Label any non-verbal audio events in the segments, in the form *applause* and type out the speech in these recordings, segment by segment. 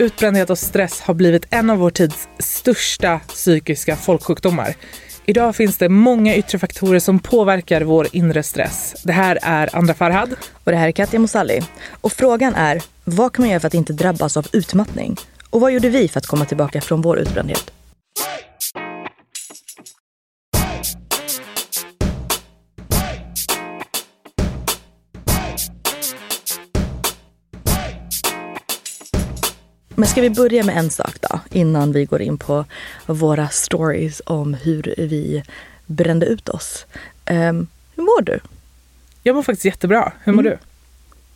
Utbrändhet och stress har blivit en av vår tids största psykiska folksjukdomar. Idag finns det många yttre faktorer som påverkar vår inre stress. Det här är Andra Farhad. Och det här är Katja Mosalli. Och frågan är, vad kan man göra för att inte drabbas av utmattning? Och vad gjorde vi för att komma tillbaka från vår utbrändhet? Men ska vi börja med en sak då, innan vi går in på våra stories om hur vi brände ut oss. Um, hur mår du? Jag mår faktiskt jättebra. Hur mår mm. du?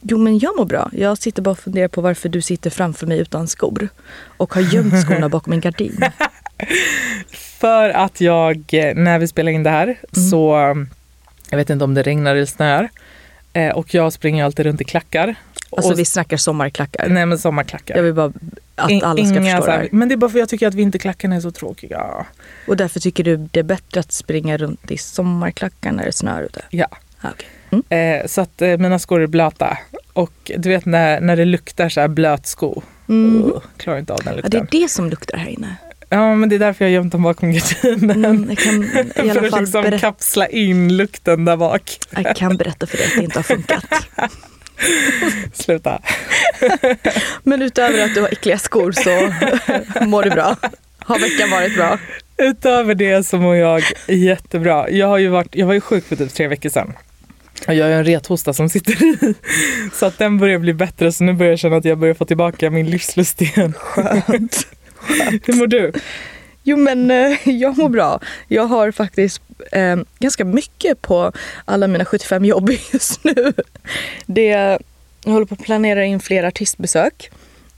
Jo, men jag mår bra. Jag sitter bara och funderar på varför du sitter framför mig utan skor och har gömt skorna bakom en gardin. *laughs* För att jag, när vi spelar in det här, mm. så jag vet inte om det regnar eller snöar. Eh, och jag springer alltid runt i klackar. Alltså och, vi snackar sommarklackar. Nej men sommarklackar. Jag vill bara att In, alla ska förstå det här. Men det är bara för jag tycker att vinterklackarna är så tråkiga. Och därför tycker du det är bättre att springa runt i sommarklackar när det snöar ute? Ja. Ah, okay. Mm. Eh, så att eh, mina skor är blöta. Och du vet när, när det luktar så här blöt sko. Mm. Uh, klarar inte av den lukten. Ja, det är det som luktar här inne. Ja men det är därför jag har gömt dem bakom gardinen. Mm, kan i *laughs* alla för att liksom berätta... kapsla in lukten där bak. Jag kan berätta för dig att det inte har funkat. *laughs* Sluta. *laughs* men utöver att du har äckliga skor så mår du bra. Har veckan varit bra? Utöver det så mår jag jättebra. Jag, har ju varit, jag var ju sjuk för typ tre veckor sedan. Och jag har en rethosta som sitter i. Så att den börjar bli bättre så nu börjar jag känna att jag börjar få tillbaka min livslust igen. Skönt. *laughs* Hur mår du? Jo men eh, jag mår bra. Jag har faktiskt eh, ganska mycket på alla mina 75 jobb *laughs* just nu. Det, jag håller på att planera in fler artistbesök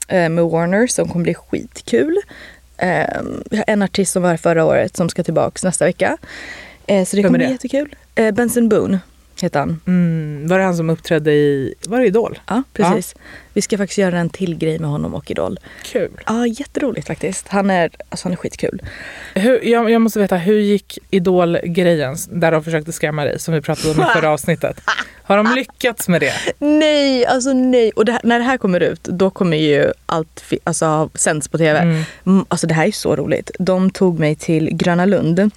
eh, med Warner som kommer bli skitkul. Eh, har en artist som var här förra året som ska tillbaka nästa vecka. Eh, så det kommer bli jättekul. Eh, Benson Boone heter han. Mm, var det han som uppträdde i, var det Idol? Ja, precis. Ja. Vi ska faktiskt göra en till grej med honom och Idol. Kul. Ja, jätteroligt faktiskt. Han är, alltså han är skitkul. Hur, jag, jag måste veta, hur gick Idol-grejen där de försökte skrämma dig som vi pratade om i förra *laughs* avsnittet? Har de lyckats med det? Nej, alltså nej. Och det här, när det här kommer ut, då kommer ju allt alltså, sänds på tv. Mm. Alltså det här är så roligt. De tog mig till Gröna Lund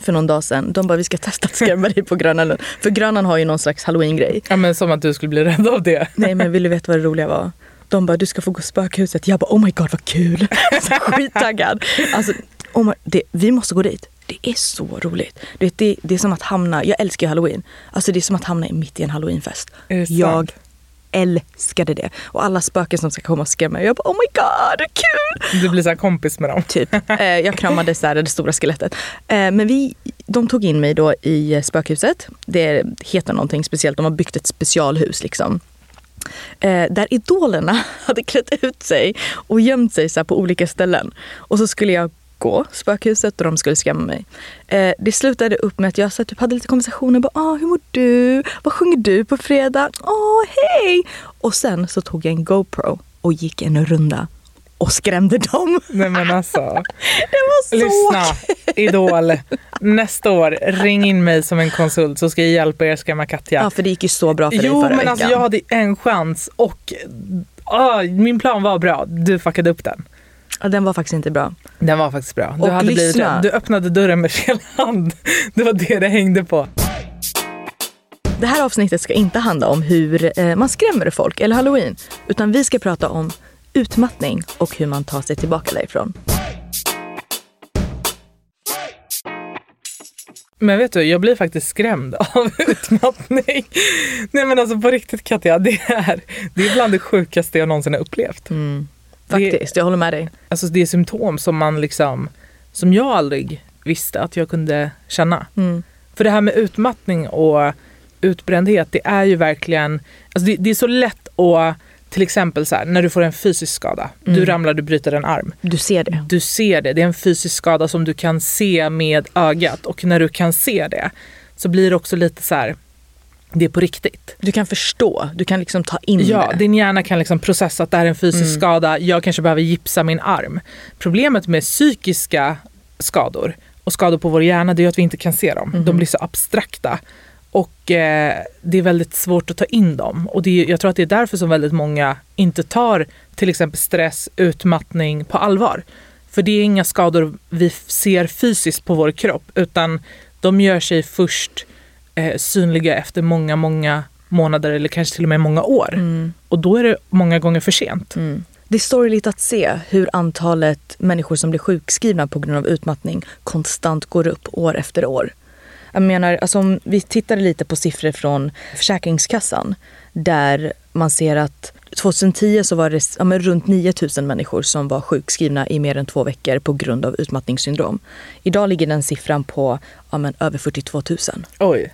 för någon dag sedan. De bara, vi ska testa att skrämma dig på Gröna Lund. För Grönan har ju någon slags halloween-grej. Ja men som att du skulle bli rädd av det. Nej men vill du veta vad det roliga var? De bara, du ska få gå spökhuset. Jag bara, oh my god vad kul. Alltså, skittaggad. Alltså, oh my, det, vi måste gå dit. Det är så roligt. Det, det, det är som att hamna, jag älskar ju halloween. Alltså det är som att hamna mitt i en halloweenfest. Jag älskade det. Och alla spöken som ska komma och skrämma Jag bara oh my god, kul! Du blir så kompis med dem. Typ. Eh, jag kramade så här, det stora skelettet. Eh, men vi, de tog in mig då i spökhuset. Det heter någonting speciellt. De har byggt ett specialhus liksom. Eh, där idolerna *laughs* hade klätt ut sig och gömt sig så på olika ställen. Och så skulle jag gå spökhuset och de skulle skrämma mig. Eh, det slutade upp med att jag så typ, hade lite konversationer. Bara, ah, hur mår du? Vad sjunger du på fredag? Åh, oh, hej! Och sen så tog jag en GoPro och gick en runda och skrämde dem. Nej men alltså. *laughs* Det var så Lyssna, Idol. *laughs* Nästa år, ring in mig som en konsult så ska jag hjälpa er skrämma Katja. Ja för det gick ju så bra för jo, dig förra men veckan. alltså jag hade en chans och ah, min plan var bra. Du fuckade upp den. Ja, den var faktiskt inte bra. Den var faktiskt bra. Du, och hade blivit, du öppnade dörren med fel hand. Det var det det hängde på. Det här avsnittet ska inte handla om hur eh, man skrämmer folk eller halloween. Utan vi ska prata om utmattning och hur man tar sig tillbaka därifrån. Men vet du, jag blir faktiskt skrämd *laughs* av utmattning. Nej men alltså på riktigt Katja, det är, det är bland det sjukaste jag någonsin har upplevt. Mm. Faktiskt, det, jag håller med dig. Alltså det är symptom som man liksom, som jag aldrig visste att jag kunde känna. Mm. För det här med utmattning och utbrändhet, det är ju verkligen, alltså det, det är så lätt att till exempel så här, när du får en fysisk skada. Mm. Du ramlar, du bryter en arm. Du ser det. Du ser det. Det är en fysisk skada som du kan se med ögat. Och när du kan se det så blir det också lite så här, det är på riktigt. Du kan förstå, du kan liksom ta in ja, det. din hjärna kan liksom processa att det här är en fysisk mm. skada, jag kanske behöver gipsa min arm. Problemet med psykiska skador och skador på vår hjärna det är att vi inte kan se dem. Mm. De mhm. blir så abstrakta. Och eh, det är väldigt svårt att ta in dem. Och det är, jag tror att det är därför som väldigt många inte tar till exempel stress, utmattning på allvar. För det är inga skador vi ser fysiskt på vår kropp utan de gör sig först eh, synliga efter många, många månader eller kanske till och med många år. Mm. Och då är det många gånger för sent. Mm. Det är sorgligt att se hur antalet människor som blir sjukskrivna på grund av utmattning konstant går upp år efter år. Jag menar, alltså om vi tittar lite på siffror från Försäkringskassan där man ser att 2010 så var det ja, men runt 9000 människor som var sjukskrivna i mer än två veckor på grund av utmattningssyndrom. Idag ligger den siffran på ja, men över 42 000. Oj.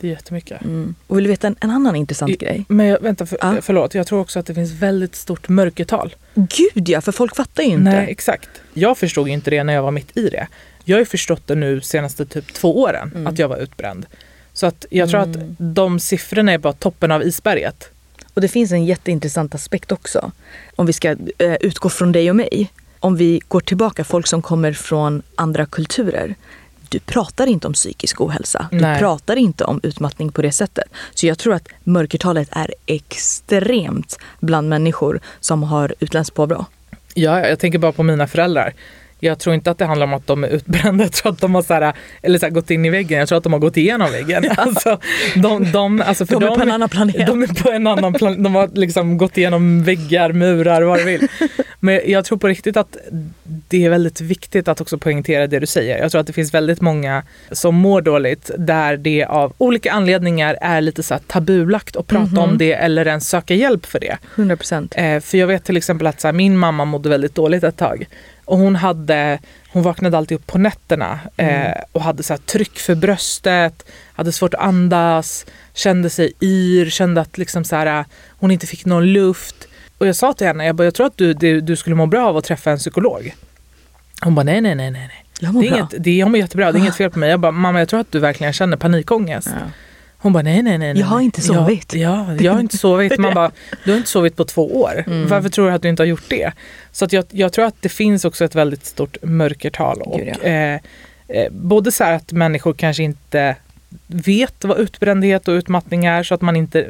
Det är jättemycket. Mm. Och vill du veta en, en annan intressant I, grej? Men jag, vänta, för, Ja. förlåt. Jag tror också att det finns väldigt stort mörkertal. Gud ja, för folk fattar ju inte. Nej, exakt. Jag förstod ju inte det när jag var mitt i det. Jag har ju förstått det nu senaste typ två åren, Mm. att jag var utbränd. Så att jag tror Mm. att de siffrorna är bara toppen av isberget. Och det finns en jätteintressant aspekt också. Om vi ska eh, utgå från dig och mig. Om vi går tillbaka, folk som kommer från andra kulturer. Du pratar inte om psykisk ohälsa. Du Nej. pratar inte om utmattning på det sättet. Så jag tror att mörkertalet är extremt bland människor som har utländskt påbrå. Ja, jag tänker bara på mina föräldrar. Jag tror inte att det handlar om att de är utbrända. *laughs* Jag tror att de har så här, eller så här, gått in i väggen. Jag tror att de har gått igenom väggen. *laughs* *laughs* Alltså, de, de, alltså för De är dem- på en annan planet. De är på en annan planet. De har liksom gått igenom väggar, murar, vad du vill. Men jag tror på riktigt att det är väldigt viktigt att också poängtera det du säger. Jag tror att det finns väldigt många som mår dåligt där det av olika anledningar är lite så här tabulagt att prata Mhm. om det eller ens söka hjälp för det. 100 procent. Eh, för jag vet till exempel att så här, min mamma mådde väldigt dåligt ett tag. Och hon, hade, hon vaknade alltid upp på nätterna eh, Mm. och hade så tryck för bröstet, hade svårt att andas, kände sig yr, kände att liksom så här, hon inte fick någon luft. Och jag sa till henne, jag, bara, jag tror att du, du, du skulle må bra av att träffa en psykolog. Hon bara nej, nej, nej, nej. Jag mår Det är, bra. inget, det jag mår jättebra, det är inget fel på mig. Jag bara, mamma jag tror att du verkligen känner panikångest. Ja. Hon bara nej, nej, nej. nej Jag har inte sovit. Ja, ja, jag har inte sovit. Man bara, du har inte sovit på två år. *laughs* Mm. Varför tror du att du inte har gjort det? Så att jag, jag tror att det finns också ett väldigt stort mörkertal. Och, Gud, ja. eh, eh, både så här att människor kanske inte vet vad utbrändhet och utmattning är så att man inte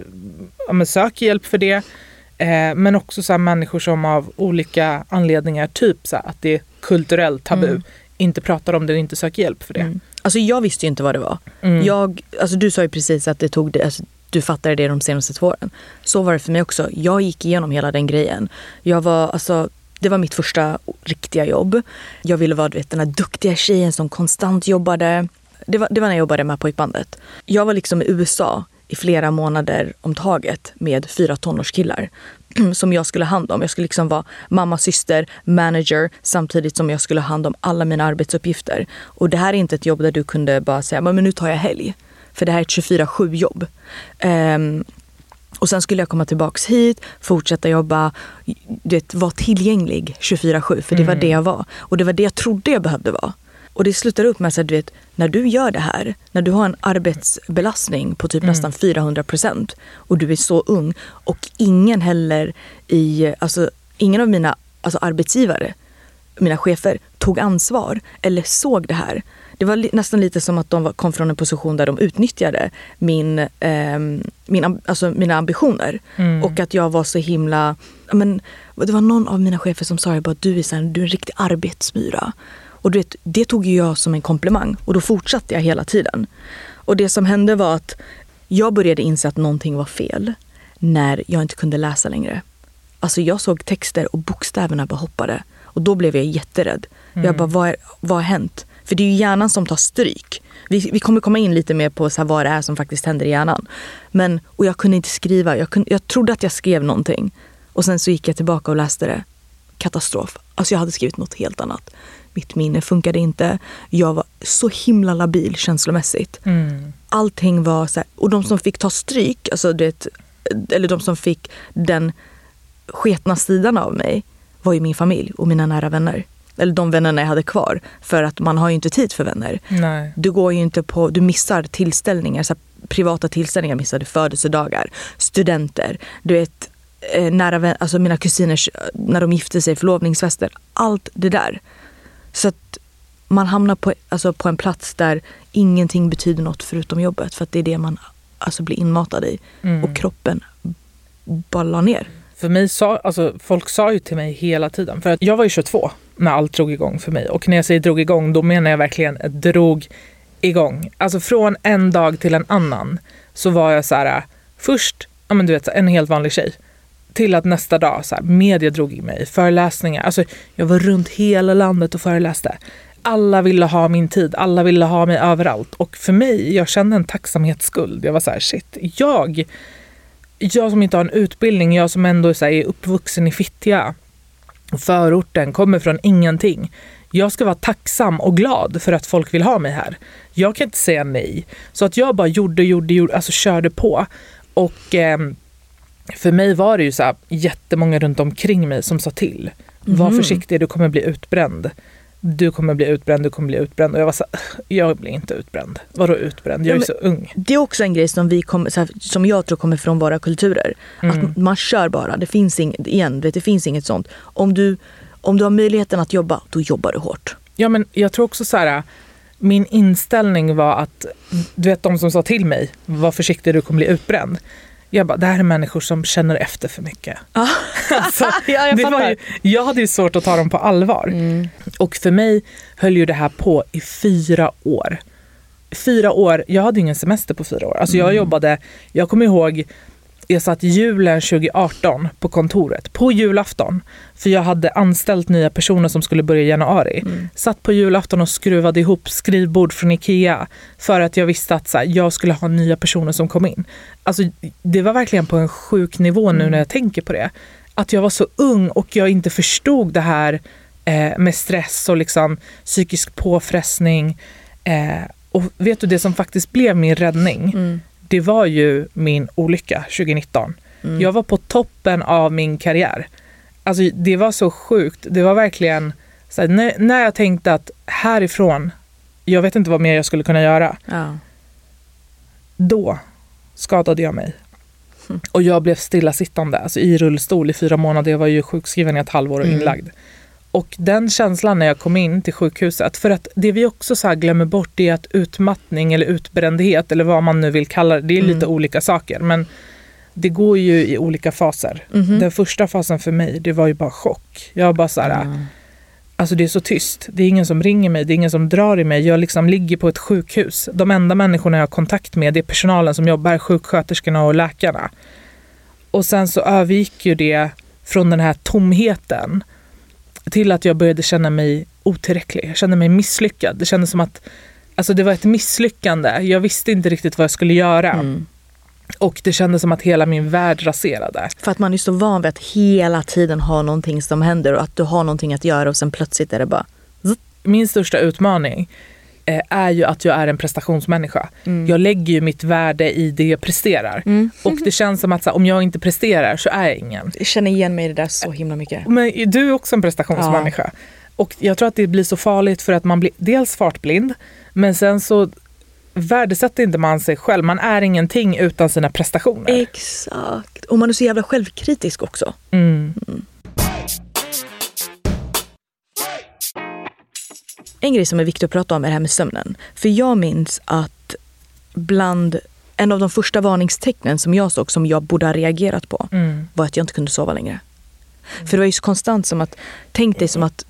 ja, söker hjälp för det. Eh, men också så människor som av olika anledningar, typ så här att det är kulturellt tabu, Mm. Inte pratar om det och inte söker hjälp för det. Mm. Alltså jag visste ju inte vad det var. Mm. Jag, alltså du sa ju precis att det tog det, alltså du fattade det de senaste två åren. Så var det för mig också. Jag gick igenom hela den grejen. Jag var, alltså, det var mitt första riktiga jobb. Jag ville vara du vet, den här duktiga tjejen som konstant jobbade. Det var, det var när jag jobbade med pojkbandet. Jag var liksom i USA i flera månader om taget med fyra tonårskillar *clears throat* som jag skulle ha hand om. Jag skulle liksom vara mamma, syster, manager samtidigt som jag skulle ha hand om alla mina arbetsuppgifter. Och det här är inte ett jobb där du kunde bara säga men nu tar jag helg. För det här är ett 24-7 jobb. Ehm, och sen skulle jag komma tillbaks hit, fortsätta jobba, du vet, vara tillgänglig 24-7. För det var Mm. det jag var. Och det var det jag trodde jag behövde vara. Och det slutar upp med att du vet, när du gör det här, när du har en arbetsbelastning på typ Mm. nästan 400 procent och du är så ung och ingen heller i, alltså ingen av mina alltså arbetsgivare, mina chefer, tog ansvar eller såg det här. Det var li- nästan lite som att de kom från en position där de utnyttjade min, ehm, min, alltså mina ambitioner. Mm. Och att jag var så himla... Men, det var någon av mina chefer som sa bara, du är, så här, du är en riktig arbetsmyra. Och du vet, det tog jag som en komplimang och då fortsatte jag hela tiden. Och det som hände var att jag började inse att någonting var fel när jag inte kunde läsa längre. Alltså jag såg texter och bokstäverna bara hoppade. Och då blev jag jätterädd. Jag Mm. bara, vad, är, vad har hänt? För det är ju hjärnan som tar stryk. Vi, vi kommer komma in lite mer på så här vad det är som faktiskt händer i hjärnan. Men, och jag kunde inte skriva. Jag, kunde, jag trodde att jag skrev någonting. Och sen så gick jag tillbaka och läste det. Katastrof. Alltså jag hade skrivit något helt annat. Mitt minne funkade inte. Jag var så himla labil känslomässigt. Mm. Allting var så här, och de som fick ta stryk, alltså det, eller de som fick den sketna sidan av mig var ju min familj och mina nära vänner. Eller de vännerna jag hade kvar. För att man har ju inte tid för vänner. Nej. Du går ju inte på, du missar tillställningar, så privata tillställningar missade födelsedagar, studenter, du vet eh, nära vän, alltså mina kusiners, eh, när de gifte sig, förlovningsfester, allt det där. Så att man hamnar på, alltså på en plats där ingenting betyder något förutom jobbet för att det är det man alltså blir inmatad i. Mm. Och kroppen bara la ner. för mig sa, alltså, folk sa ju till mig hela tiden, för att jag var ju 22 när allt drog igång för mig. Och när jag säger drog igång, då menar jag verkligen drog igång. Alltså från en dag till en annan så var jag så här, först ja, men du vet, en helt vanlig tjej. Till att nästa dag, så här, media drog i mig, föreläsningar. Alltså, jag var runt hela landet och föreläste. Alla ville ha min tid, alla ville ha mig överallt. Och för mig, jag kände en tacksamhetsskuld. Jag var så här, shit, jag, jag som inte har en utbildning, jag som ändå så här, är uppvuxen i Fittja, förorten, kommer från ingenting. Jag ska vara tacksam och glad för att folk vill ha mig här. Jag kan inte säga nej. Så att jag bara gjorde, gjorde, gjorde, alltså körde på. Och eh, för mig var det ju så här, jättemånga runt omkring mig som sa till. Mm. Var mhm. försiktig, du kommer bli utbränd. Du kommer bli utbränd, du kommer bli utbränd. Och jag var så här, *laughs* jag blir inte utbränd. Vadå utbränd? Jag är ja, så ung. Det är också en grej som, vi kommer, här, som jag tror kommer från våra kulturer. Mm. Att man kör bara. Det finns, ing, igen, det finns inget sånt. Om du, om du har möjligheten att jobba, då jobbar du hårt. Ja men jag tror också så här min inställning var att, du vet de som sa till mig, var försiktig du kommer bli utbränd. Jag bara, det här är människor som känner efter för mycket. *laughs* Ah. alltså, *laughs* ja, jag, det ju, jag hade ju svårt att ta dem på allvar. Mm. Och för mig höll ju det här på i fyra år. Fyra år, jag hade ingen semester på fyra år. Alltså jag mm. jobbade, jag kommer ihåg jag satt julen 2018 på kontoret, på julafton. För jag hade anställt nya personer som skulle börja i januari. Mm. Satt på julafton och skruvade ihop skrivbord från Ikea. För att jag visste att så här, jag skulle ha nya personer som kom in. Alltså, det var verkligen på en sjuk nivå nu mm. när jag tänker på det. Att jag var så ung och jag inte förstod det här eh, med stress och liksom psykisk påfrestning. Eh, och vet du, det som faktiskt blev min räddning mm det var ju min olycka 2019. Mm. Jag var på toppen av min karriär. Alltså det var så sjukt. Det var verkligen, så här, när, när jag tänkte att härifrån, jag vet inte vad mer jag skulle kunna göra. Ja. Då skadade jag mig. Mm. Och jag blev stillasittande, alltså i rullstol i fyra månader. Jag var ju sjukskriven i ett halvår och mm. Och den känslan när jag kom in till sjukhuset, för att det vi också så glömmer bort är att utmattning eller utbrändhet eller vad man nu vill kalla det, det är mm. lite olika saker. Men det går ju i olika faser. Mm. Den första fasen för mig, det var ju bara chock. Jag bara så här, mm. alltså det är så tyst. Det är ingen som ringer mig, det är ingen som drar i mig. Jag liksom ligger på ett sjukhus. De enda människorna jag har kontakt med, det är personalen som jobbar, sjuksköterskorna och läkarna. Och sen så övergick ju det från den här tomheten till att jag började känna mig otillräcklig. Jag kände mig misslyckad. Det kändes som att alltså det var ett misslyckande. Jag visste inte riktigt vad jag skulle göra. Mm. Och det kändes som att hela min värld raserade. För att man är så van vid att hela tiden ha någonting som händer och att du har någonting att göra och sen plötsligt är det bara... Min största utmaning är ju att jag är en prestationsmänniska. Mm. Jag lägger ju mitt värde i det jag presterar. Mm. Och det känns som att här, om jag inte presterar så är jag ingen. Jag känner igen mig i det där så himla mycket. Men du är också en prestationsmänniska. Ja. Och jag tror att det blir så farligt för att man blir dels fartblind men sen så värdesätter inte man sig själv. Man är ingenting utan sina prestationer. Exakt. Och man är så jävla självkritisk också. Mm. En grej som är viktig att prata om är det här med sömnen. För jag minns att bland en av de första varningstecknen som jag såg som jag borde ha reagerat på mm. var att jag inte kunde sova längre. Mm. För det var ju så konstant som att, tänk dig som att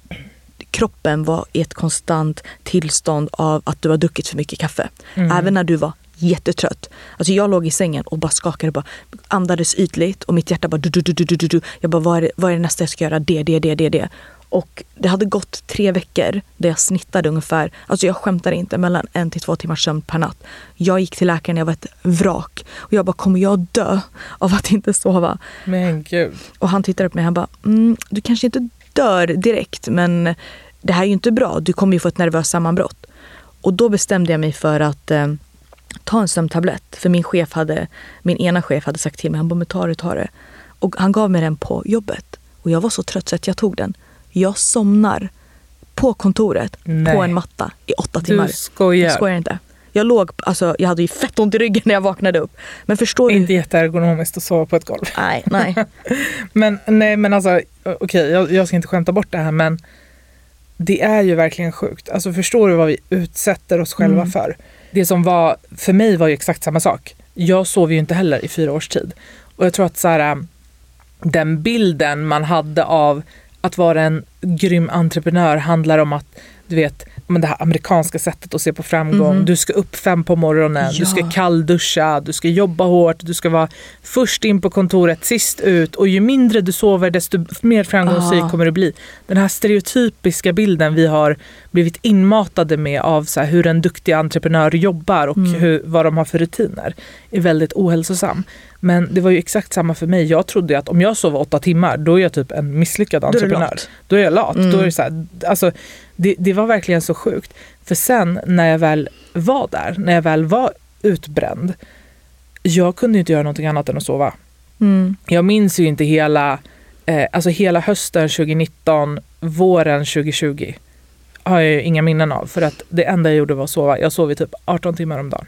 kroppen var i ett konstant tillstånd av att du har druckit för mycket kaffe. Mm. Även när du var jättetrött. Alltså jag låg i sängen och bara skakade, bara andades ytligt och mitt hjärta bara du, du, du, du, du, du. Jag bara, vad är, det, vad är det nästa jag ska göra? Det, det, det, det, det. Och det hade gått tre veckor där jag snittade ungefär, alltså jag skämtar inte, mellan en till två timmars sömn per natt. Jag gick till läkaren, jag var ett vrak. Och jag bara, kommer jag dö av att inte sova? Men gud. Och han tittade på mig, han bara, mm, du kanske inte dör direkt men det här är ju inte bra, du kommer ju få ett nervöst sammanbrott. Och då bestämde jag mig för att eh, ta en sömntablett. För min chef hade, min ena chef hade sagt till mig, han bara, ta det, ta det. Och han gav mig den på jobbet. Och jag var så trött så att jag tog den. Jag somnar på kontoret Nej. på en matta i åtta timmar. Du skojar. Jag skojar inte. Jag låg, alltså jag hade ju fett ont i ryggen när jag vaknade upp. Men förstår inte du? jätteergonomiskt att sova på ett golv. Nej, nej. *laughs* men nej men alltså okej okay, jag, jag ska inte skämta bort det här men det är ju verkligen sjukt. Alltså förstår du vad vi utsätter oss själva mm. för? Det som var, för mig var ju exakt samma sak. Jag sov ju inte heller i fyra års tid. Och jag tror att så här, den bilden man hade av att vara en grym entreprenör handlar om att du vet, men det här amerikanska sättet att se på framgång. Mm. Du ska upp fem på morgonen, ja. du ska kallduscha, du ska jobba hårt, du ska vara först in på kontoret, sist ut och ju mindre du sover desto mer framgångsrik ah. kommer du bli. Den här stereotypiska bilden vi har blivit inmatade med av så hur en duktig entreprenör jobbar och mm. hur, vad de har för rutiner är väldigt ohälsosam. Men det var ju exakt samma för mig. Jag trodde att om jag sover åtta timmar då är jag typ en misslyckad entreprenör. Då är, jag lat. Mm. Då är det, så här, alltså, det, det var verkligen så sjukt. För sen när jag väl var där, när jag väl var utbränd, jag kunde inte göra någonting annat än att sova. Mm. Jag minns ju inte hela, eh, alltså hela hösten 2019, våren 2020 har jag inga minnen av för att det enda jag gjorde var att sova. Jag sov i typ 18 timmar om dagen.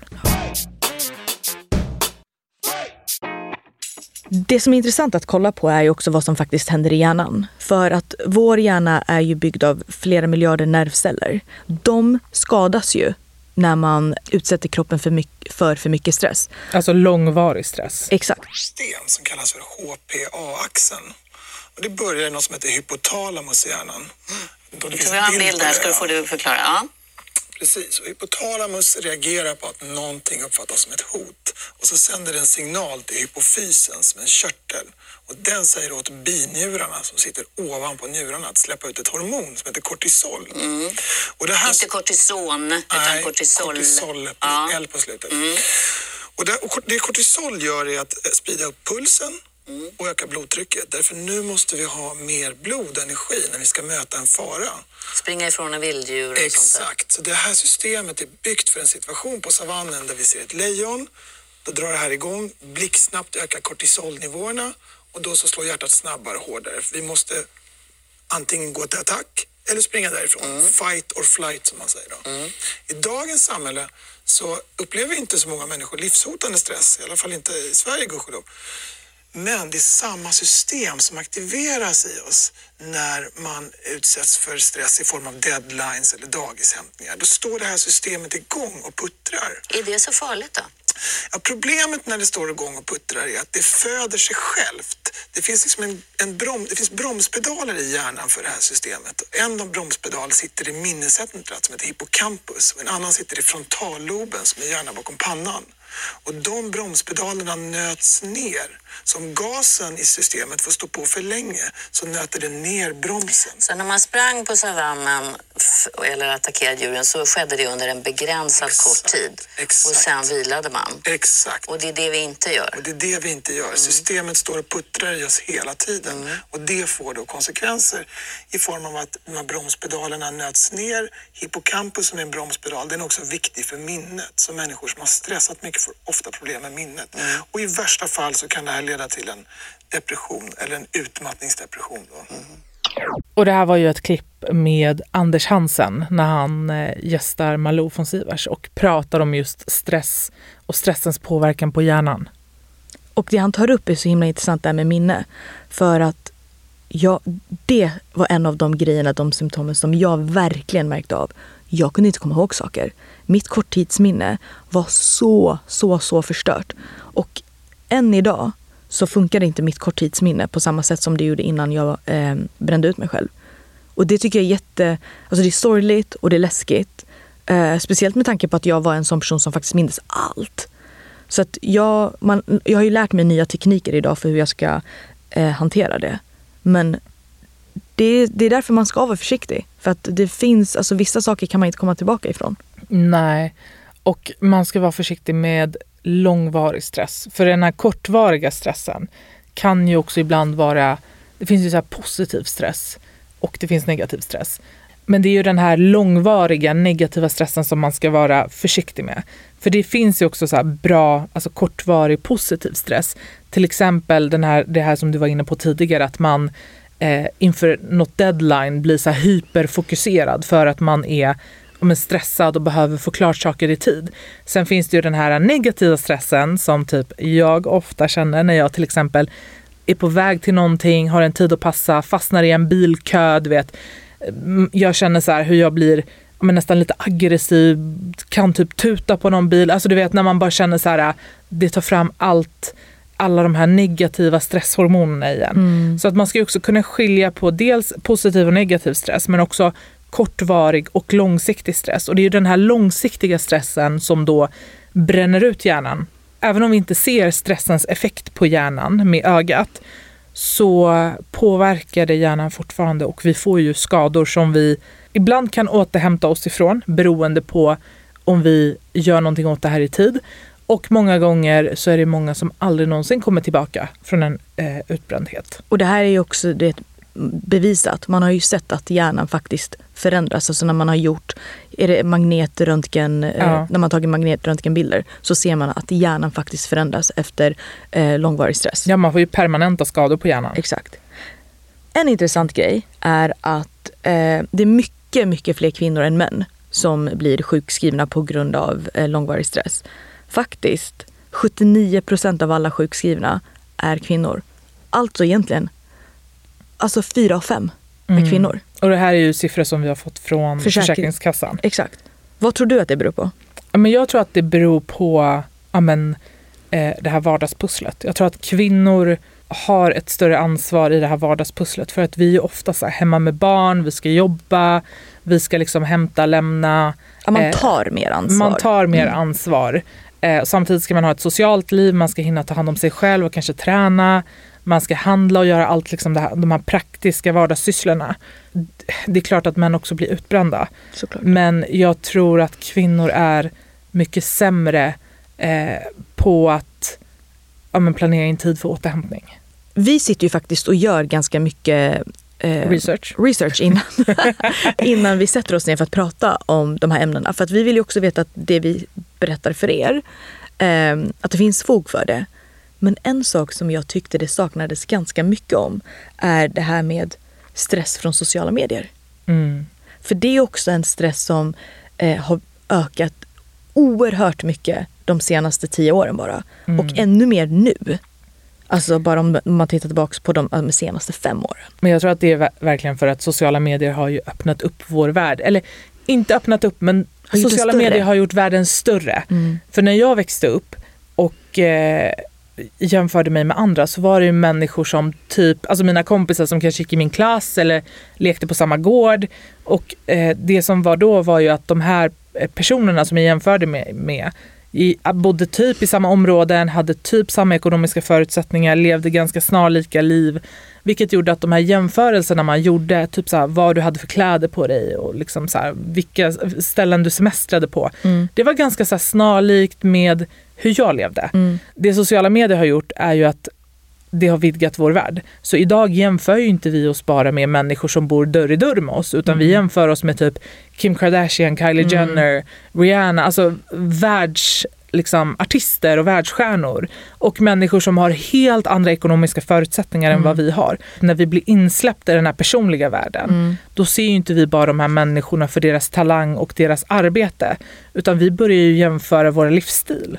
Det som är intressant att kolla på är ju också vad som faktiskt händer i hjärnan. För att vår hjärna är ju byggd av flera miljarder nervceller. De skadas ju när man utsätter kroppen för, mycket, för för mycket stress. Alltså långvarig stress? Exakt. Sten som kallas för HPA-axeln. Och det börjar i något som heter hypotalamus i hjärnan. Mm. Vi har en bild här, ska du få det förklara. Ja. Precis, och hypotalamus reagerar på att någonting uppfattas som ett hot och så sänder den signal till hypofysen som en körtel och den säger åt binjurarna som sitter ovanpå njurarna att släppa ut ett hormon som heter kortisol. Mm. Och det här... Inte kortison, Nej, utan kortisol. kortisol, ja. L på slutet. Mm. Och det, och det kortisol gör är att sprida upp pulsen mm. och öka blodtrycket. Därför nu måste vi ha mer blodenergi när vi ska möta en fara. Springa ifrån en vilddjur och Exakt. Så det här systemet är byggt för en situation på savannen där vi ser ett lejon. Då drar det här igång, blixtsnabbt ökar kortisolnivåerna och då så slår hjärtat snabbare och hårdare. För vi måste antingen gå till attack eller springa därifrån. Mm. Fight or flight som man säger. Då. Mm. I dagens samhälle så upplever inte så många människor livshotande stress, i alla fall inte i Sverige gudskelov. Men det är samma system som aktiveras i oss när man utsätts för stress i form av deadlines eller dagishämtningar. Då står det här systemet igång och puttrar. Är det så farligt då? Ja, problemet när det står igång och puttrar är att det föder sig självt. Det finns, liksom en, en brom, det finns bromspedaler i hjärnan för det här systemet. En av bromspedalerna sitter i minnescentrat som heter hippocampus och en annan sitter i frontalloben som är hjärnan bakom pannan. Och de bromspedalerna nöts ner. Så om gasen i systemet får stå på för länge så nöter det ner bromsen. Så när man sprang på savannen eller attackerade djuren så skedde det under en begränsad exakt, kort tid? Exakt. Och sen vilade man? Exakt. Och det är det vi inte gör? Och det är det vi inte gör. Mm. Systemet står och puttrar i oss hela tiden. Mm. Och det får då konsekvenser i form av att de här bromspedalerna nöts ner. Hippocampus som är en bromspedal, den är också viktig för minnet. Så människor som har stressat mycket får ofta problem med minnet. Mm. Och i värsta fall så kan det här leda till en depression eller en utmattningsdepression. Mm. Och det här var ju ett klipp med Anders Hansen när han eh, gästar Malou von Sivers och pratar om just stress och stressens påverkan på hjärnan. Och det han tar upp är så himla intressant där med minne. För att jag, det var en av de grejerna, de symptomen som jag verkligen märkte av. Jag kunde inte komma ihåg saker. Mitt korttidsminne var så, så, så förstört. Och än idag så funkar inte mitt korttidsminne på samma sätt som det gjorde innan jag eh, brände ut mig själv. Och det tycker jag är jätte... Alltså det är sorgligt och det är läskigt. Eh, speciellt med tanke på att jag var en sån person som faktiskt mindes allt. Så att jag, man, jag har ju lärt mig nya tekniker idag för hur jag ska eh, hantera det. Men det, det är därför man ska vara försiktig. För att det finns, alltså vissa saker kan man inte komma tillbaka ifrån. Nej, och man ska vara försiktig med långvarig stress. För den här kortvariga stressen kan ju också ibland vara, det finns ju så positiv stress och det finns negativ stress. Men det är ju den här långvariga negativa stressen som man ska vara försiktig med. För det finns ju också så bra, alltså kortvarig positiv stress. Till exempel den här, det här som du var inne på tidigare, att man eh, inför något deadline blir så hyperfokuserad för att man är men stressad och behöver få klart saker i tid. Sen finns det ju den här negativa stressen som typ jag ofta känner när jag till exempel är på väg till någonting, har en tid att passa, fastnar i en bilkö, du vet. Jag känner så här hur jag blir men nästan lite aggressiv, kan typ tuta på någon bil. Alltså du vet när man bara känner så här, det tar fram allt alla de här negativa stresshormonerna igen. Mm. Så att man ska också kunna skilja på dels positiv och negativ stress men också kortvarig och långsiktig stress. Och det är ju den här långsiktiga stressen som då bränner ut hjärnan. Även om vi inte ser stressens effekt på hjärnan med ögat så påverkar det hjärnan fortfarande och vi får ju skador som vi ibland kan återhämta oss ifrån beroende på om vi gör någonting åt det här i tid. Och många gånger så är det många som aldrig någonsin kommer tillbaka från en eh, utbrändhet. Och det här är ju också det bevisat. Man har ju sett att hjärnan faktiskt förändras. Alltså när man har gjort är det magnetröntgen, eh, Ja. när man tagit magnetröntgenbilder så ser man att hjärnan faktiskt förändras efter eh, långvarig stress. Ja, man får ju permanenta skador på hjärnan. Exakt. En intressant grej är att eh, det är mycket, mycket fler kvinnor än män som blir sjukskrivna på grund av eh, långvarig stress. Faktiskt 79 procent av alla sjukskrivna är kvinnor. Alltså egentligen, alltså fyra av fem är Mm. kvinnor. Och det här är ju siffror som vi har fått från Försäkring. Försäkringskassan. Exakt. Vad tror du att det beror på? Ja, Men jag tror att det beror på ja, men, eh, det här vardagspusslet. Jag tror att kvinnor har ett större ansvar i det här vardagspusslet för att vi är ofta så här hemma med barn, vi ska jobba, vi ska liksom hämta, lämna. Ja, man Eh, tar mer ansvar. Man tar mer Mm. ansvar. Eh, samtidigt ska man ha ett socialt liv, man ska hinna ta hand om sig själv och kanske träna. Man ska handla och göra allt liksom det här, de här praktiska vardagssysslorna. Det är klart att män också blir utbrända. Såklart. Men jag tror att kvinnor är mycket sämre eh, på att ja, men planera in tid för återhämtning. Vi sitter ju faktiskt och gör ganska mycket eh, Research. research innan, *laughs* innan vi sätter oss ner för att prata om de här ämnena. För att vi vill ju också veta att det vi berättar för er, eh, att det finns fog för det. Men en sak som jag tyckte det saknades ganska mycket om är det här med stress från sociala medier. Mm. För det är också en stress som eh, har ökat oerhört mycket de senaste tio åren bara. Mm. Och ännu mer nu. Alltså bara om man tittar tillbaka på de, de senaste fem åren. Men jag tror att det är ver- verkligen för att sociala medier har ju öppnat upp vår värld. Eller inte öppnat upp, men sociala medier har gjort världen större. För när jag växte upp och eh, jämförde mig med andra så var det ju människor som typ, alltså mina kompisar som kanske gick i min klass eller lekte på samma gård. Och eh, det som var då var ju att de här eh, personerna som jag jämförde med, med i, bodde typ i samma områden, hade typ samma ekonomiska förutsättningar, levde ganska snarlika liv. Vilket gjorde att de här jämförelserna man gjorde, typ så här, vad du hade för kläder på dig och liksom så här, vilka ställen du semestrade på. Det var ganska så snarlikt med hur jag levde. Det sociala medier har gjort är ju att det har vidgat vår värld. Så idag jämför ju inte vi oss bara med människor som bor dörr i dörr med oss utan vi jämför oss med typ Kim Kardashian, Kylie Jenner, Rihanna, alltså världs liksom, artister och världsstjärnor och människor som har helt andra ekonomiska förutsättningar än vad vi har. När vi blir insläppta i den här personliga världen då ser ju inte vi bara de här människorna för deras talang och deras arbete utan vi börjar ju jämföra vår livsstil.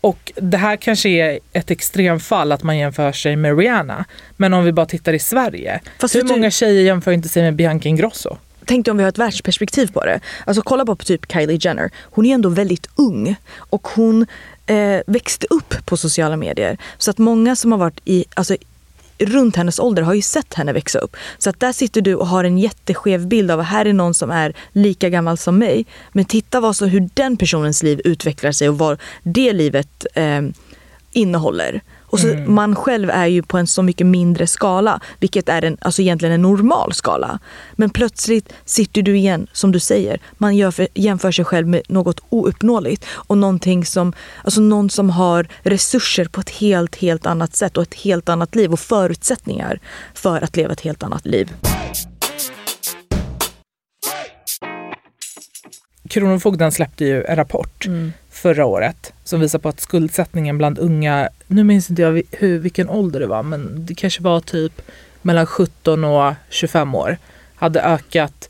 Och det här kanske är ett extremfall att man jämför sig med Rihanna. Men om vi bara tittar i Sverige. Fast hur många tjejer jämför inte sig med Bianca Ingrosso? Tänk dig om vi har ett världsperspektiv på det. Alltså kolla på typ Kylie Jenner. Hon är ändå väldigt ung och hon eh, växte upp på sociala medier. Så att många som har varit i, alltså, runt hennes ålder har ju sett henne växa upp. Så att där sitter du och har en jätteskev bild av att här är någon som är lika gammal som mig. Men titta vad så, hur den personens liv utvecklar sig och vad det livet eh, innehåller. Och så Man själv är ju på en så mycket mindre skala, vilket är en, alltså egentligen en normal skala. Men plötsligt sitter du igen, som du säger, man gör för, jämför sig själv med något ouppnåeligt och någonting som, alltså någon som har resurser på ett helt, helt annat sätt och ett helt annat liv och förutsättningar för att leva ett helt annat liv. Kronofogden släppte ju en rapport förra året som visar på att skuldsättningen bland unga, nu minns inte jag hur, vilken ålder det var, men det kanske var typ mellan 17 och 25 år, hade ökat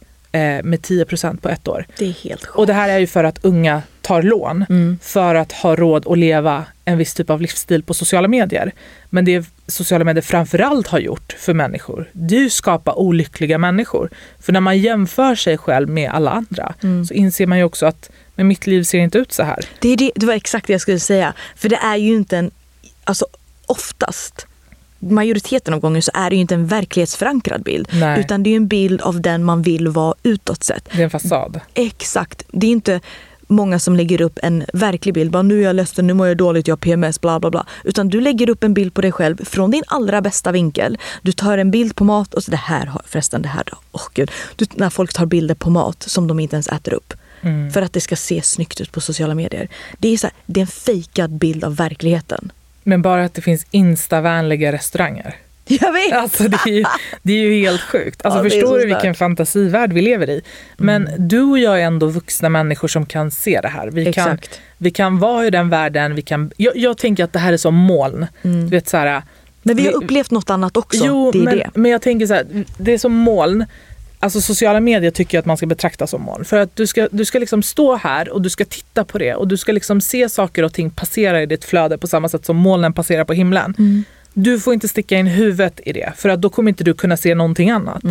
med 10% på ett år. Det är helt sjukt. Och det här är ju för att unga tar lån Mm. för att ha råd att leva en viss typ av livsstil på sociala medier. Men det sociala medier framförallt har gjort för människor, det är ju skapa olyckliga människor. För när man jämför sig själv med alla andra så inser man ju också att men mitt liv ser inte ut så här. Det, är det, det var exakt det jag skulle säga. För det är ju inte en... Alltså, oftast majoriteten av gånger så är det ju inte en verklighetsförankrad bild. Nej. Utan det är en bild av den man vill vara utåt sett. Det är en fasad. Exakt. Det är inte många som lägger upp en verklig bild. Bara, nu är jag ledsen, nu mår jag dåligt, jag har PMS, bla bla bla. Utan du lägger upp en bild på dig själv från din allra bästa vinkel. Du tar en bild på mat och så det här, har- förresten det här då. Åh gud. Du, när folk tar bilder på mat som de inte ens äter upp. För att det ska se snyggt ut på sociala medier. Det är, så här, det är en fejkad bild av verkligheten. Men bara att det finns instavänliga restauranger. Jag vet! Alltså det är ju, det är ju helt sjukt. Alltså Ja, förstår du vilken fantasivärld vi lever i? Men du och jag är ändå vuxna människor som kan se det här. Vi kan, Exakt. vi kan vara i den världen. Vi kan, jag, jag tänker att det här är som moln. Du vet, så här, Men vi har upplevt något annat också. Jo, det är men, det. men jag tänker så här, det är som moln. Alltså sociala medier tycker jag att man ska betrakta som moln. För att du ska, du ska liksom stå här och du ska titta på det och du ska liksom se saker och ting passera i ditt flöde på samma sätt som molnen passerar på himlen. Mm. Du får inte sticka in huvudet i det för att då kommer inte du kunna se någonting annat.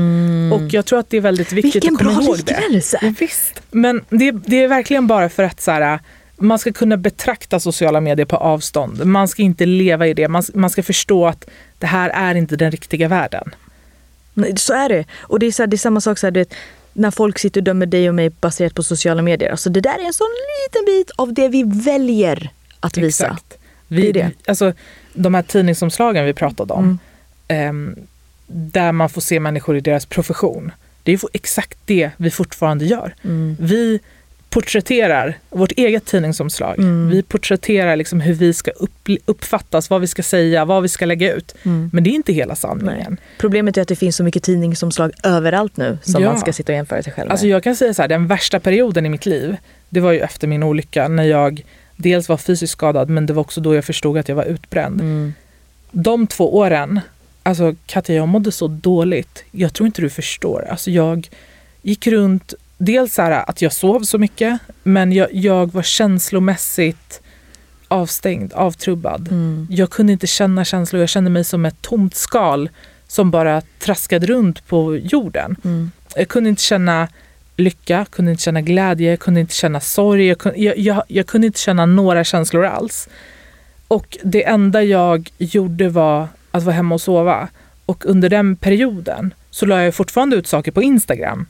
Och jag tror att det är väldigt viktigt Mm. Vilken att komma bra ihåg det. liknelse! Ja, visst. Men det, det är verkligen bara för att så här, man ska kunna betrakta sociala medier på avstånd. Man ska inte leva i det. Man, man ska förstå att det här är inte den riktiga världen. Så är det. Och det är, så här, det är samma sak så här, du vet, när folk sitter och dömer dig och mig baserat på sociala medier. Alltså det där är en sån liten bit av det vi väljer att visa. Exakt. Vi, Det är det. Alltså, de här tidningsomslagen vi pratade om, Mm. ehm, där man får se människor i deras profession. Det är exakt det vi fortfarande gör. Mm. Vi porträtterar vårt eget tidningsomslag. Mm. Vi porträtterar liksom hur vi ska upp, uppfattas, vad vi ska säga, vad vi ska lägga ut. Mm. Men det är inte hela sanningen. Problemet är att det finns så mycket tidningsomslag överallt nu som Ja. man ska sitta och jämföra sig själv med. Alltså jag kan säga så här, den värsta perioden i mitt liv, det var ju efter min olycka när jag dels var fysiskt skadad men det var också då jag förstod att jag var utbränd. mm. De två åren, alltså Katja jag mådde så dåligt. Jag tror inte du förstår. Alltså jag gick runt, dels så här att jag sov så mycket men jag, jag var känslomässigt avstängd, avtrubbad. Mm. Jag kunde inte känna känslor, jag kände mig som ett tomt skal som bara traskade runt på jorden. Mm. Jag kunde inte känna lycka, kunde inte känna glädje, kunde inte känna sorg. Jag kunde, jag, jag, jag kunde inte känna några känslor alls. Och det enda jag gjorde var att vara hemma och sova. Och under den perioden så la jag fortfarande ut saker på Instagram.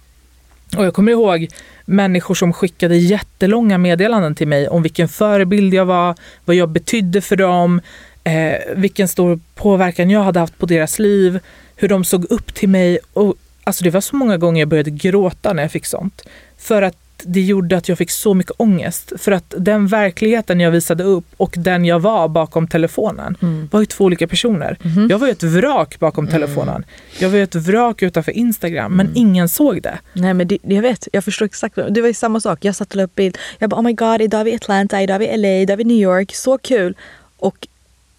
Och jag kommer ihåg människor som skickade jättelånga meddelanden till mig om vilken förebild jag var, vad jag betydde för dem, eh, vilken stor påverkan jag hade haft på deras liv, hur de såg upp till mig. Och, alltså det var så många gånger jag började gråta när jag fick sånt. För att det gjorde att jag fick så mycket ångest. För att den verkligheten jag visade upp och den jag var bakom telefonen Mm. var ju två olika personer. Mhm. Jag var ju ett vrak bakom telefonen. Jag var ju ett vrak utanför Instagram, men ingen såg det. Nej men det, jag vet, jag förstår exakt. Det var ju samma sak. Jag satt och la upp bild. Jag bara oh my god, idag är vi i Atlanta, idag är vi i LA, idag är vi i New York. Så kul! Och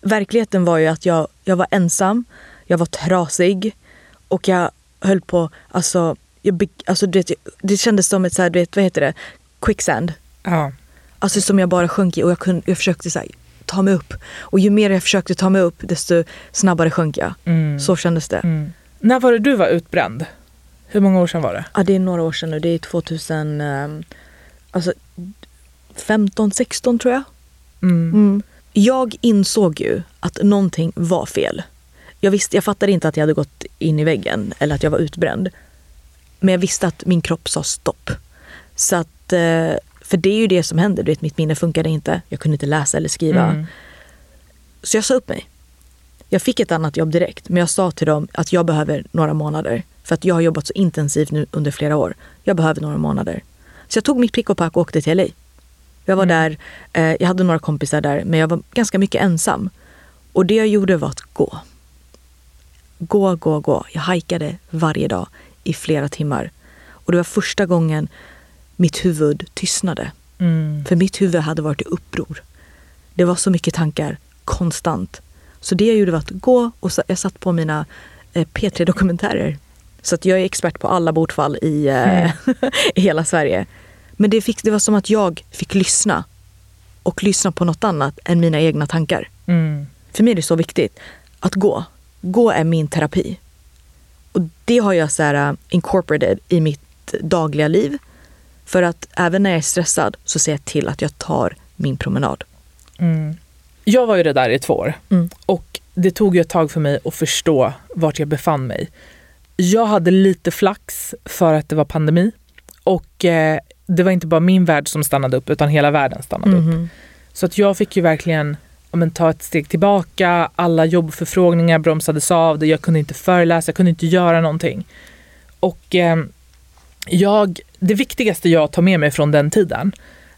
verkligheten var ju att jag, jag var ensam, jag var trasig och jag höll på, alltså, jag, alltså du vet, det kändes som ett så här, du vet, vad heter det, quicksand. Ja. Alltså som jag bara sjönk i och jag, kunde, jag försökte så här, ta mig upp. Och ju mer jag försökte ta mig upp desto snabbare sjönk jag. Mm. Så kändes det. Mm. När var det du var utbränd? Hur många år sedan var det? Ja, det är några år sedan nu. Det är 2000, ehm, alltså 15, 16 tror jag. Mm. Jag insåg ju att någonting var fel. Jag, visste, jag fattade inte att jag hade gått in i väggen eller att jag var utbränd. Men jag visste att min kropp sa stopp. Så att, eh, för det är ju det som händer. Du vet, mitt minne funkade inte. Jag kunde inte läsa eller skriva. Mm. Så jag sa upp mig. Jag fick ett annat jobb direkt, men jag sa till dem att jag behöver några månader. För att jag har jobbat så intensivt nu under flera år. Jag behöver några månader. Så jag tog mitt pick och pack och åkte till LA. Jag var där, eh, jag hade några kompisar där, men jag var ganska mycket ensam. Och det jag gjorde var att gå. Gå, gå, gå. Jag hajkade varje dag i flera timmar. Och det var första gången mitt huvud tystnade. Mm. För mitt huvud hade varit i uppror. Det var så mycket tankar konstant. Så det jag gjorde var att gå och jag satt på mina eh, P3-dokumentärer. Så att jag är expert på alla bortfall i, eh, *laughs* i hela Sverige. Men det, fick, det var som att jag fick lyssna. Och lyssna på något annat än mina egna tankar. Mm. För mig är det så viktigt att gå. Gå är min terapi. Och det har jag så här, uh, incorporated i mitt dagliga liv. För att även när jag är stressad så ser jag till att jag tar min promenad. Mm. Jag var ju det där i två år. Mm. Och det tog ju ett tag för mig att förstå vart jag befann mig. Jag hade lite flax för att det var pandemi och eh, det var inte bara min värld som stannade upp utan hela världen stannade mm. upp. Mhm. Så att jag fick ju verkligen men, ta ett steg tillbaka. Alla jobbförfrågningar bromsades av. Jag kunde inte föreläsa, jag kunde inte göra någonting. Och eh, jag, det viktigaste jag tar med mig från den tiden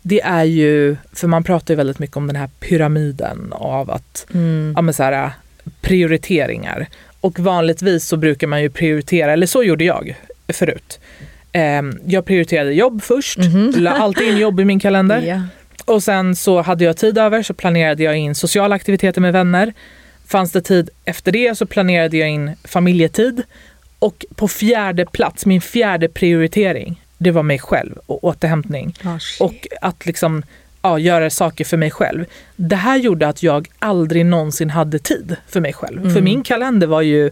det är ju, för man pratar ju väldigt mycket om den här pyramiden av att, mm. ja men så här, prioriteringar. Och vanligtvis så brukar man ju prioritera, eller så gjorde jag förut. Eh, jag prioriterade jobb först, mm -hmm. la alltid in jobb i min kalender. *laughs* Yeah. Och sen så hade jag tid över så planerade jag in sociala aktiviteter med vänner. Fanns det tid efter det så planerade jag in familjetid. Och på fjärde plats, min fjärde prioritering, det var mig själv och återhämtning. Oh, och att liksom ja, göra saker för mig själv. Det här gjorde att jag aldrig någonsin hade tid för mig själv. Mm. För min kalender var ju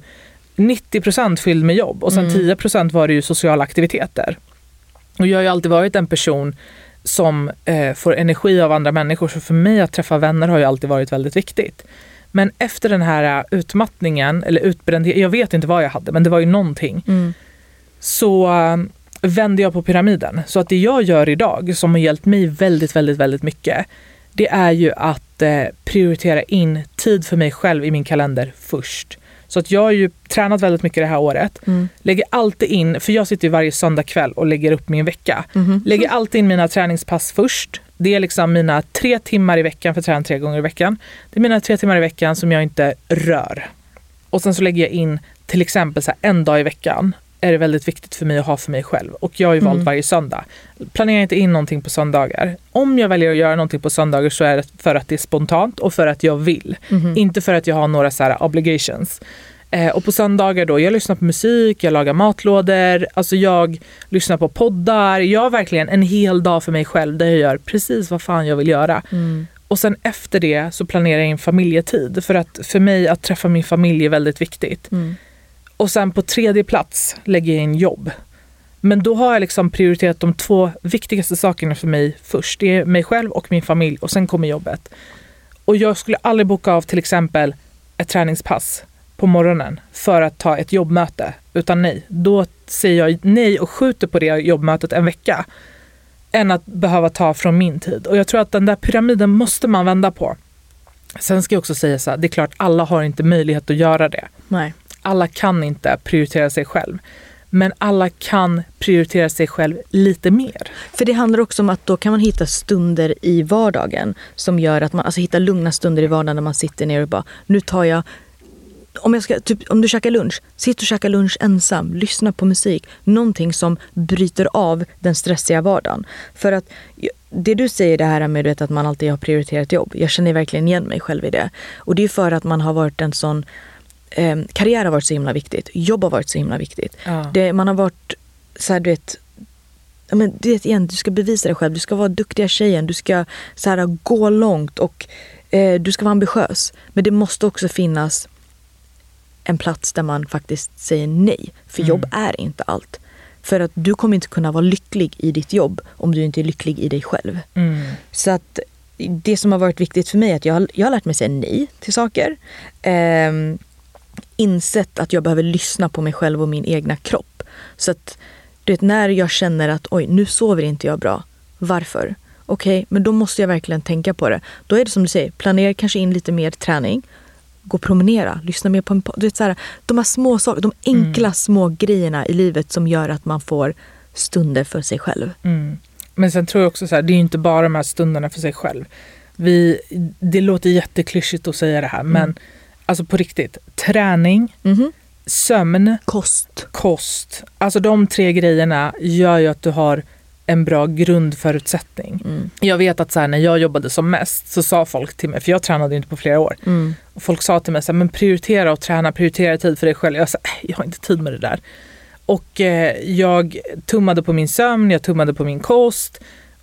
90% fylld med jobb och sen mm. 10% var det ju sociala aktiviteter. Och jag har ju alltid varit en person som eh, får energi av andra människor. Så för mig att träffa vänner har ju alltid varit väldigt viktigt. Men efter den här utmattningen, eller utbrändhet, jag vet inte vad jag hade, men det var ju någonting. Mm. Så vände jag på pyramiden. Så att det jag gör idag, som har hjälpt mig väldigt, väldigt, väldigt mycket, det är ju att eh, prioritera in tid för mig själv i min kalender först. Så att jag har ju tränat väldigt mycket det här året. Mm. Lägger alltid in, för jag sitter ju varje söndag kväll och lägger upp min vecka. Mm. Lägger alltid in mina träningspass först. Det är liksom mina tre timmar i veckan, för jag tränar tre gånger i veckan. Det är mina tre timmar i veckan som jag inte rör. Och sen så lägger jag in till exempel så en dag i veckan är det väldigt viktigt för mig att ha för mig själv. Och jag har ju valt mm. varje söndag. Planerar inte in någonting på söndagar. Om jag väljer att göra någonting på söndagar så är det för att det är spontant och för att jag vill. Mm. Inte för att jag har några så här obligations. Eh, och på söndagar då, jag lyssnar på musik, jag lagar matlådor, alltså jag lyssnar på poddar. Jag har verkligen en hel dag för mig själv där jag gör precis vad fan jag vill göra. Mm. Och sen efter det så planerar jag in familjetid. För att för mig att träffa min familj är väldigt viktigt. Mm. Och sen på tredje plats lägger jag in jobb. Men då har jag liksom prioriterat de två viktigaste sakerna för mig först. Det är mig själv och min familj och sen kommer jobbet. Och jag skulle aldrig boka av till exempel ett träningspass på morgonen för att ta ett jobbmöte. Utan nej, då säger jag nej och skjuter på det jobbmötet en vecka. Än att behöva ta från min tid. Och jag tror att den där pyramiden måste man vända på. Sen ska jag också säga så här, det är klart alla har inte möjlighet att göra det. Nej alla kan inte prioritera sig själv. Men alla kan prioritera sig själv lite mer. För det handlar också om att då kan man hitta stunder i vardagen som gör att man, alltså hitta lugna stunder i vardagen när man sitter ner och bara, nu tar jag om, jag ska, typ, om du käkar lunch, sitt och käka lunch ensam. Lyssna på musik. Någonting som bryter av den stressiga vardagen. För att det du säger det här med att man alltid har prioriterat jobb. Jag känner verkligen igen mig själv i det. Och det är för att man har varit en sån eh, karriär har varit så himla viktigt. Jobb har varit så himla viktigt. Ja. Det, man har varit så här, du vet, men, du vet igen, du ska bevisa dig själv. Du ska vara duktiga tjejen. Du ska så här, gå långt och eh, du ska vara ambitiös. Men det måste också finnas en plats där man faktiskt säger nej. För mm. jobb är inte allt. För att du kommer inte kunna vara lycklig i ditt jobb om du inte är lycklig i dig själv. Mm. Så att det som har varit viktigt för mig är att jag, jag har lärt mig säga nej till saker. Um, insett att jag behöver lyssna på mig själv och min egna kropp. Så att du vet, när jag känner att oj, nu sover inte jag bra. Varför? Okej, okay, men då måste jag verkligen tänka på det. Då är det som du säger, planera kanske in lite mer träning. Gå och promenera, lyssna mer på en du vet, så här, De här små sakerna, de enkla mm. små grejerna i livet som gör att man får stunder för sig själv. Mm. Men sen tror jag också så här, det är inte bara de här stunderna för sig själv. Vi, det låter jätteklyschigt att säga det här, mm. men alltså på riktigt, träning, mm. sömn, kost. kost. Alltså de tre grejerna gör ju att du har en bra grundförutsättning. Mm. Jag vet att så här, när jag jobbade som mest så sa folk till mig, för jag tränade inte på flera år, mm. och folk sa till mig så här, men prioritera och träna, prioritera tid för dig själv. Jag sa, jag har inte tid med det där. Och eh, jag tummade på min sömn, jag tummade på min kost.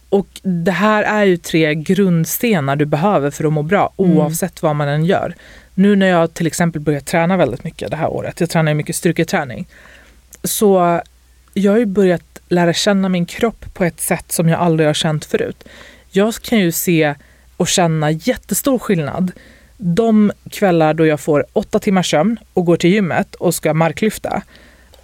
Och det här är ju tre grundstenar du behöver för att må bra mm. oavsett vad man än gör. Nu när jag till exempel börjar träna väldigt mycket det här året, jag tränar mycket styrketräning, så jag har ju börjat lära känna min kropp på ett sätt som jag aldrig har känt förut. Jag kan ju se och känna jättestor skillnad de kvällar då jag får åtta timmars sömn och går till gymmet och ska marklyfta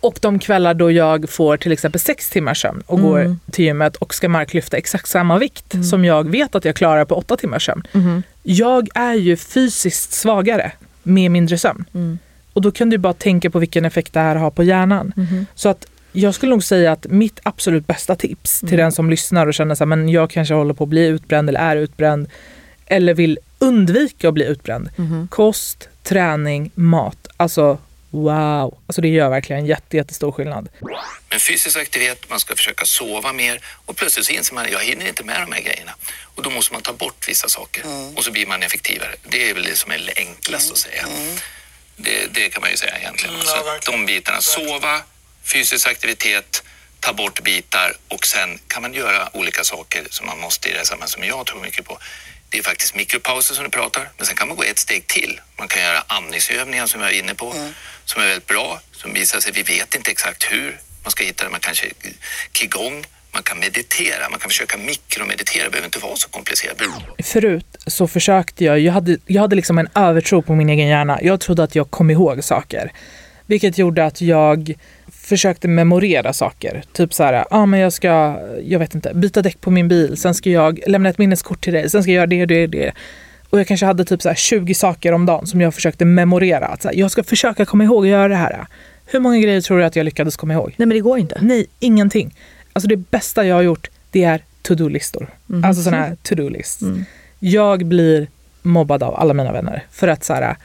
och de kvällar då jag får till exempel sex timmars sömn och mm. går till gymmet och ska marklyfta exakt samma vikt mm. som jag vet att jag klarar på åtta timmars sömn. Mm. Jag är ju fysiskt svagare med mindre sömn. Mm. Och då kan du bara tänka på vilken effekt det här har på hjärnan. Mm. Så att jag skulle nog säga att mitt absolut bästa tips till mm. den som lyssnar och känner att jag kanske håller på att bli utbränd eller är utbränd eller vill undvika att bli utbränd. Mm. Kost, träning, mat. Alltså wow. Alltså det gör verkligen jätte, jättestor skillnad. Men fysisk aktivitet, man ska försöka sova mer och plötsligt så inser man att jag hinner inte med de här grejerna. Och då måste man ta bort vissa saker mm. och så blir man effektivare. Det är väl det som är enklast mm. att säga. Mm. Det, det, kan man ju säga egentligen. Mm, ja, så de bitarna, sova, fysisk aktivitet, ta bort bitar och sen kan man göra olika saker som man måste i det här sammanhanget som jag tror mycket på. Det är faktiskt mikropauser som du pratar, men sen kan man gå ett steg till. Man kan göra andningsövningar som jag är inne på, mm. som är väldigt bra, som visar sig, vi vet inte exakt hur man ska hitta det. Man kanske qigong, man kan meditera, man kan försöka mikromeditera, det behöver inte vara så komplicerat. Förut så försökte jag, jag hade, jag hade liksom en övertro på min egen hjärna. Jag trodde att jag kom ihåg saker. Vilket gjorde att jag försökte memorera saker. Typ så här, ah, men jag ska, jag vet inte, byta däck på min bil, sen ska jag lämna ett minneskort till dig, sen ska jag göra det och det, det. Och jag kanske hade typ så här 20 saker om dagen som jag försökte memorera. Att så här, jag ska försöka komma ihåg att göra det här. Hur många grejer tror du att jag lyckades komma ihåg? Nej men det går inte. Nej, ingenting. Alltså det bästa jag har gjort, det är to-do-listor. Mm. Alltså sådana här to-do-lists. Mm. Jag blir mobbad av alla mina vänner för att så här,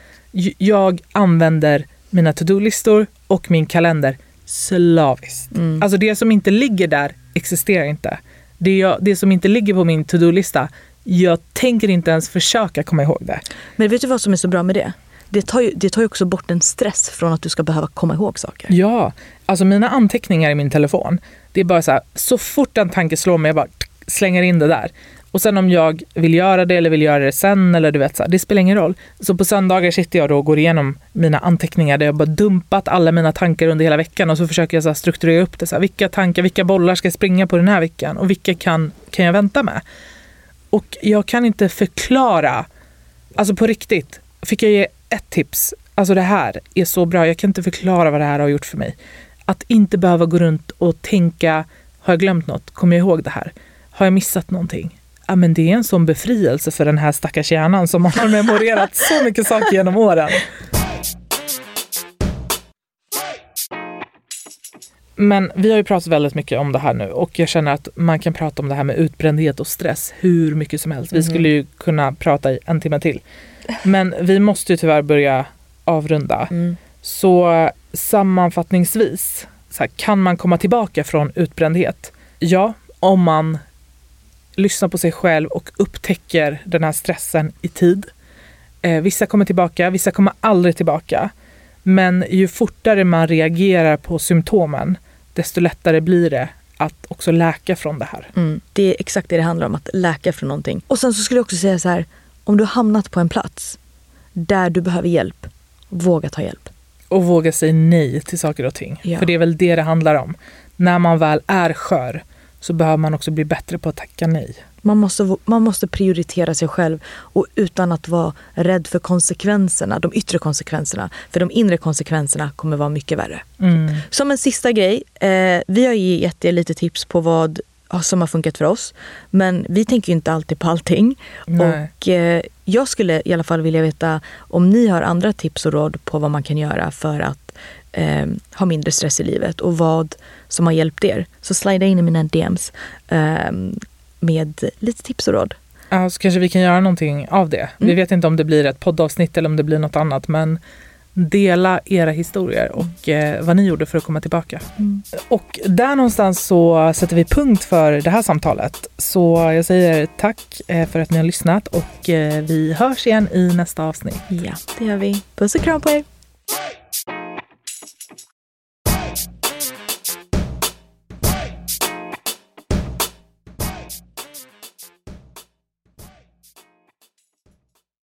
jag använder mina to-do-listor och min kalender slaviskt. Mm. Alltså det som inte ligger där existerar inte. Det, jag, det som inte ligger på min to-do-lista, jag tänker inte ens försöka komma ihåg det. Men vet du vad som är så bra med det? Det tar, ju, det tar ju också bort en stress från att du ska behöva komma ihåg saker. Ja, alltså mina anteckningar i min telefon, det är bara så här, så fort en tanke slår mig, jag bara slänger in det där. Och sen om jag vill göra det eller vill göra det sen eller du vet, så här, det spelar ingen roll. Så på söndagar sitter jag då och går igenom mina anteckningar där jag bara dumpat alla mina tankar under hela veckan och så försöker jag så strukturera upp det. Så här, vilka tankar, vilka bollar ska jag springa på den här veckan och vilka kan, kan jag vänta med? Och jag kan inte förklara, alltså på riktigt, fick jag ge ett tips. Alltså det här är så bra, jag kan inte förklara vad det här har gjort för mig. Att inte behöva gå runt och tänka, har jag glömt något? Kommer jag ihåg det här? Har jag missat någonting? Ja, men det är en sån befrielse för den här stackars hjärnan som har memorerat så mycket saker genom åren. Men vi har ju pratat väldigt mycket om det här nu och jag känner att man kan prata om det här med utbrändhet och stress hur mycket som helst. Vi mhm. skulle ju kunna prata i en timme till. Men vi måste ju tyvärr börja avrunda. Mm. Så sammanfattningsvis, så här, kan man komma tillbaka från utbrändhet? Ja, om man lyssnar på sig själv och upptäcker den här stressen i tid. Eh, vissa kommer tillbaka, vissa kommer aldrig tillbaka. Men ju fortare man reagerar på symptomen, desto lättare blir det att också läka från det här. Mm. Det är exakt det det handlar om, att läka från någonting. Och sen så skulle jag också säga så här, om du har hamnat på en plats där du behöver hjälp, våga ta hjälp. Och våga säga nej till saker och ting. Ja. För det är väl det det handlar om. När man väl är skör, så behöver man också bli bättre på att tacka nej. Man måste, man måste prioritera sig själv och utan att vara rädd för konsekvenserna, de yttre konsekvenserna. För de inre konsekvenserna kommer vara mycket värre. Mm. Som en sista grej, eh, vi har gett er lite tips på vad som har funkat för oss. Men vi tänker inte alltid på allting. Nej. Och eh, jag skulle i alla fall vilja veta om ni har andra tips och råd på vad man kan göra för att eh, ha mindre stress i livet och vad som har hjälpt er. Så slida in i mina DMs eh, med lite tips och råd. Ja, så kanske vi kan göra någonting av det. Mm. Vi vet inte om det blir ett poddavsnitt eller om det blir något annat men dela era historier och eh, vad ni gjorde för att komma tillbaka. Mm. Och där någonstans så sätter vi punkt för det här samtalet. Så jag säger tack eh, för att ni har lyssnat och eh, vi hörs igen i nästa avsnitt. Ja, det gör vi. Puss och kram på er!